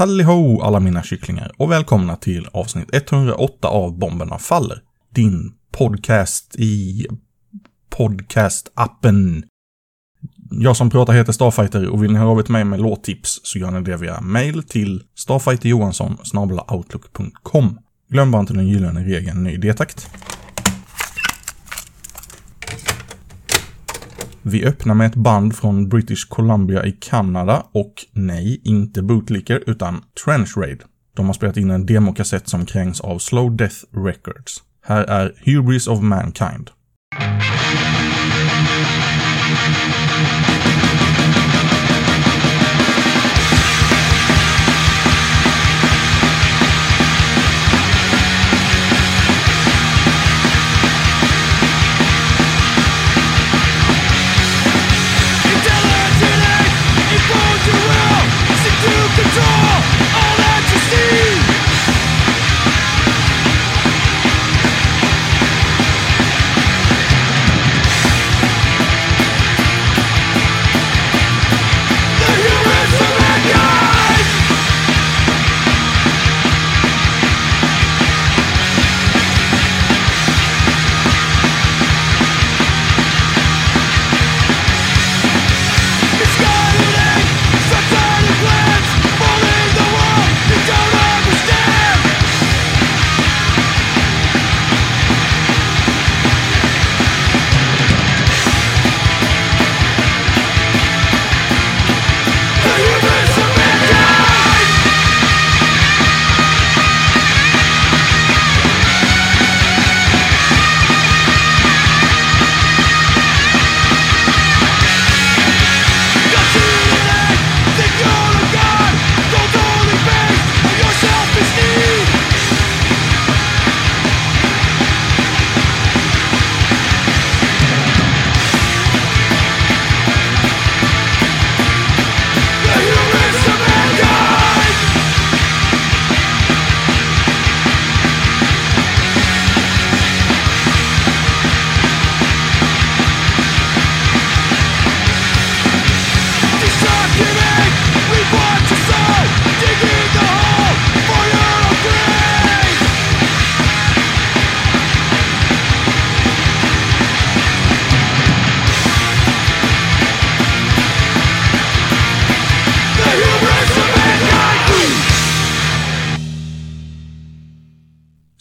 Talliho alla mina kycklingar och välkomna till avsnitt 108 av Bomberna Faller. Din podcast i podcast-appen. Jag som pratar heter Starfighter och vill ni höra av er till mig med låttips så gör ni det via mail till starfighterjohansson outlook.com. Glöm bara inte den gyllene regeln ny detakt. Vi öppnar med ett band från British Columbia i Kanada och nej, inte Bootlicker utan Trench Raid. De har spelat in en demokassett som krängs av Slow Death Records. Här är Hubris of Mankind.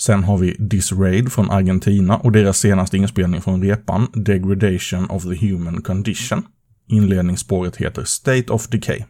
Sen har vi Disraid från Argentina och deras senaste inspelning från repan Degradation of the Human Condition. Inledningsspåret heter State of Decay.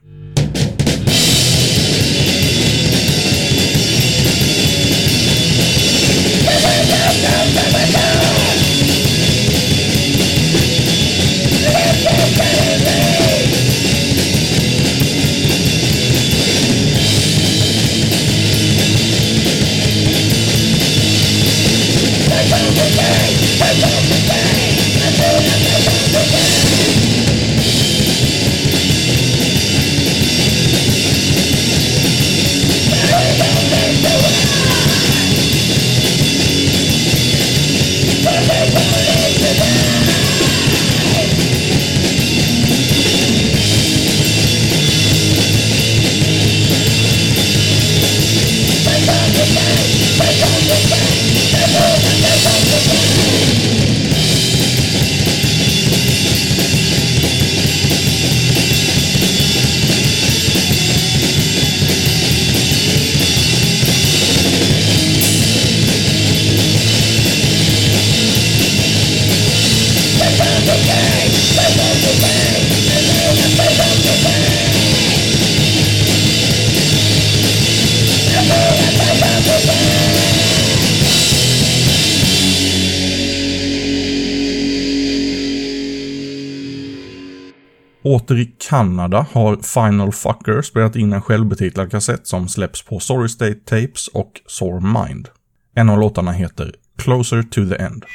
Åter i Kanada har Final Fucker spelat in en självbetitlad kassett som släpps på Sorry State Tapes och Sore Mind. En av låtarna heter Closer to the End.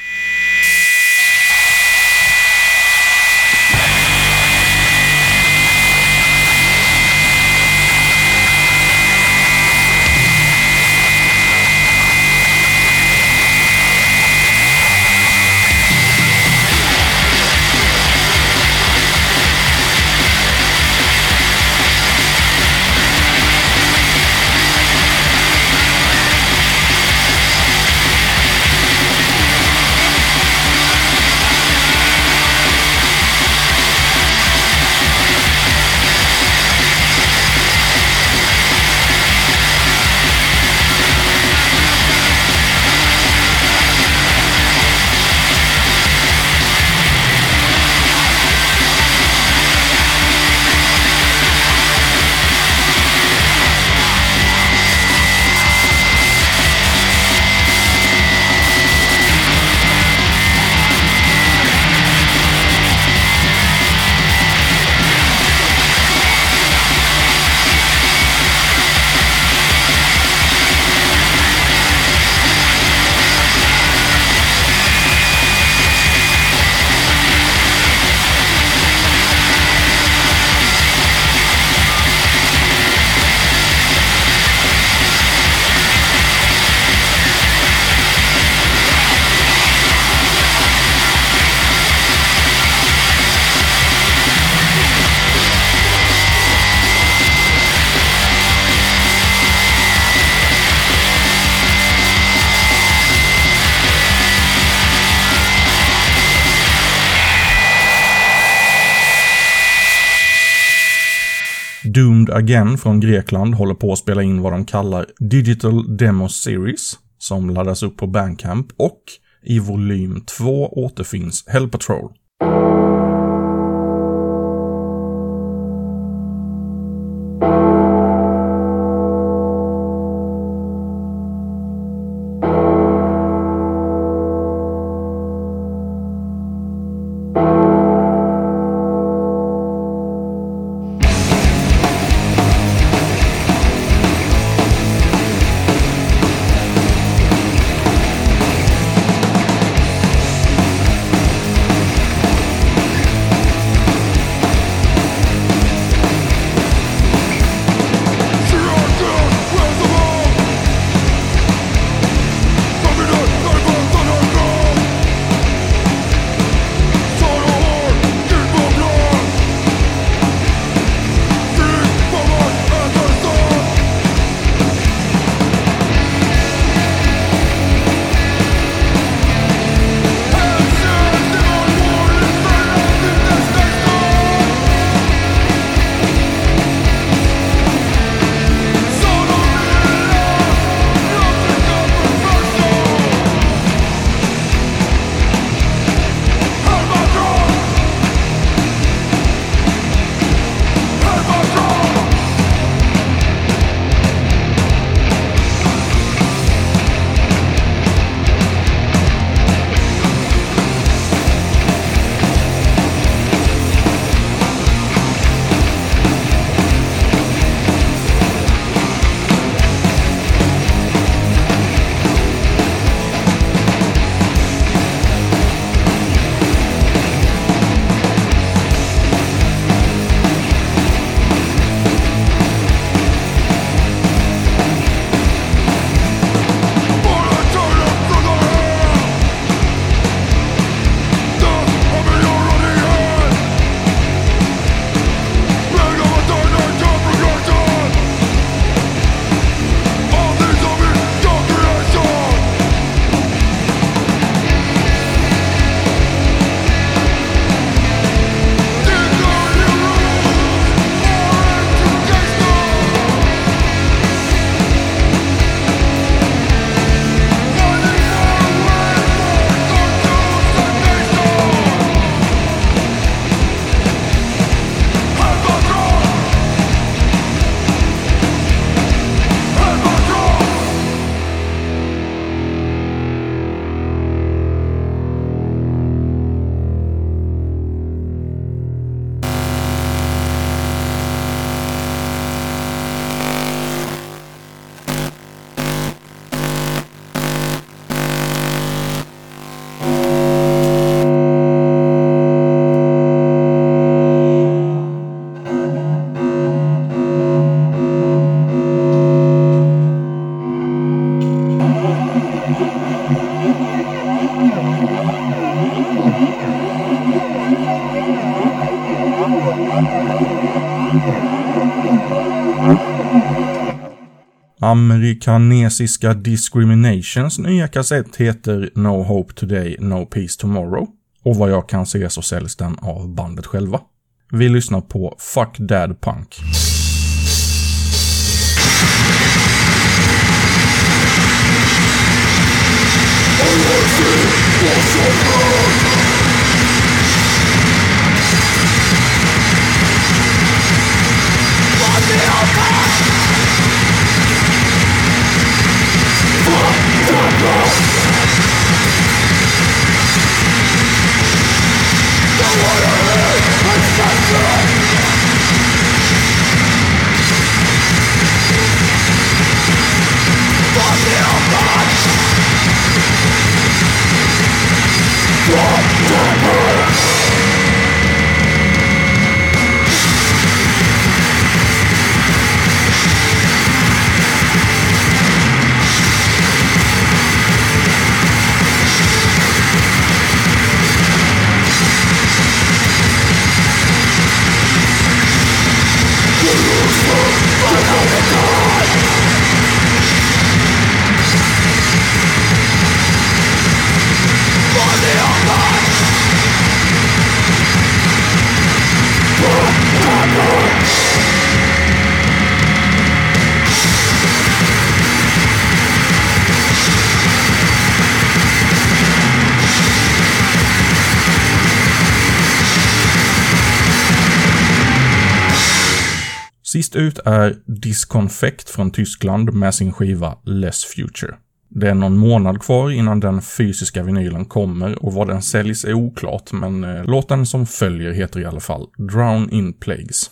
Doomed Again från Grekland håller på att spela in vad de kallar Digital Demo Series, som laddas upp på Bandcamp och i volym 2 återfinns Hell Patrol. Amerikanesiska Discriminations nya kassett heter No Hope Today, No Peace Tomorrow. Och vad jag kan se så säljs den av bandet själva. Vi lyssnar på Fuck Dad Punk. Sist ut är Disconfect från Tyskland med sin skiva Less Future. Det är någon månad kvar innan den fysiska vinylen kommer och vad den säljs är oklart, men eh, låten som följer heter i alla fall Drown in Plagues.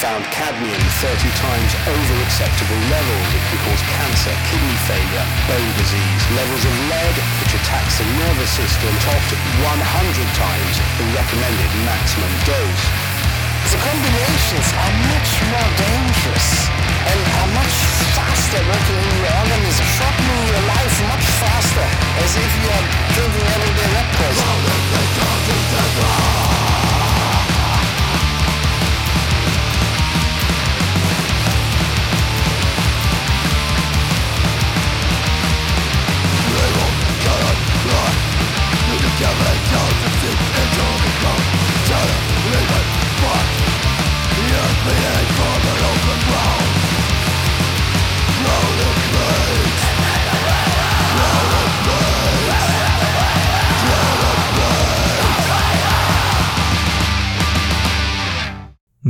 Found cadmium 30 times over acceptable levels. It can cause cancer, kidney failure, bone disease. Levels of lead, which attacks the nervous system, topped 100 times the recommended maximum dose. The combinations are much more dangerous and are much faster working in your organism,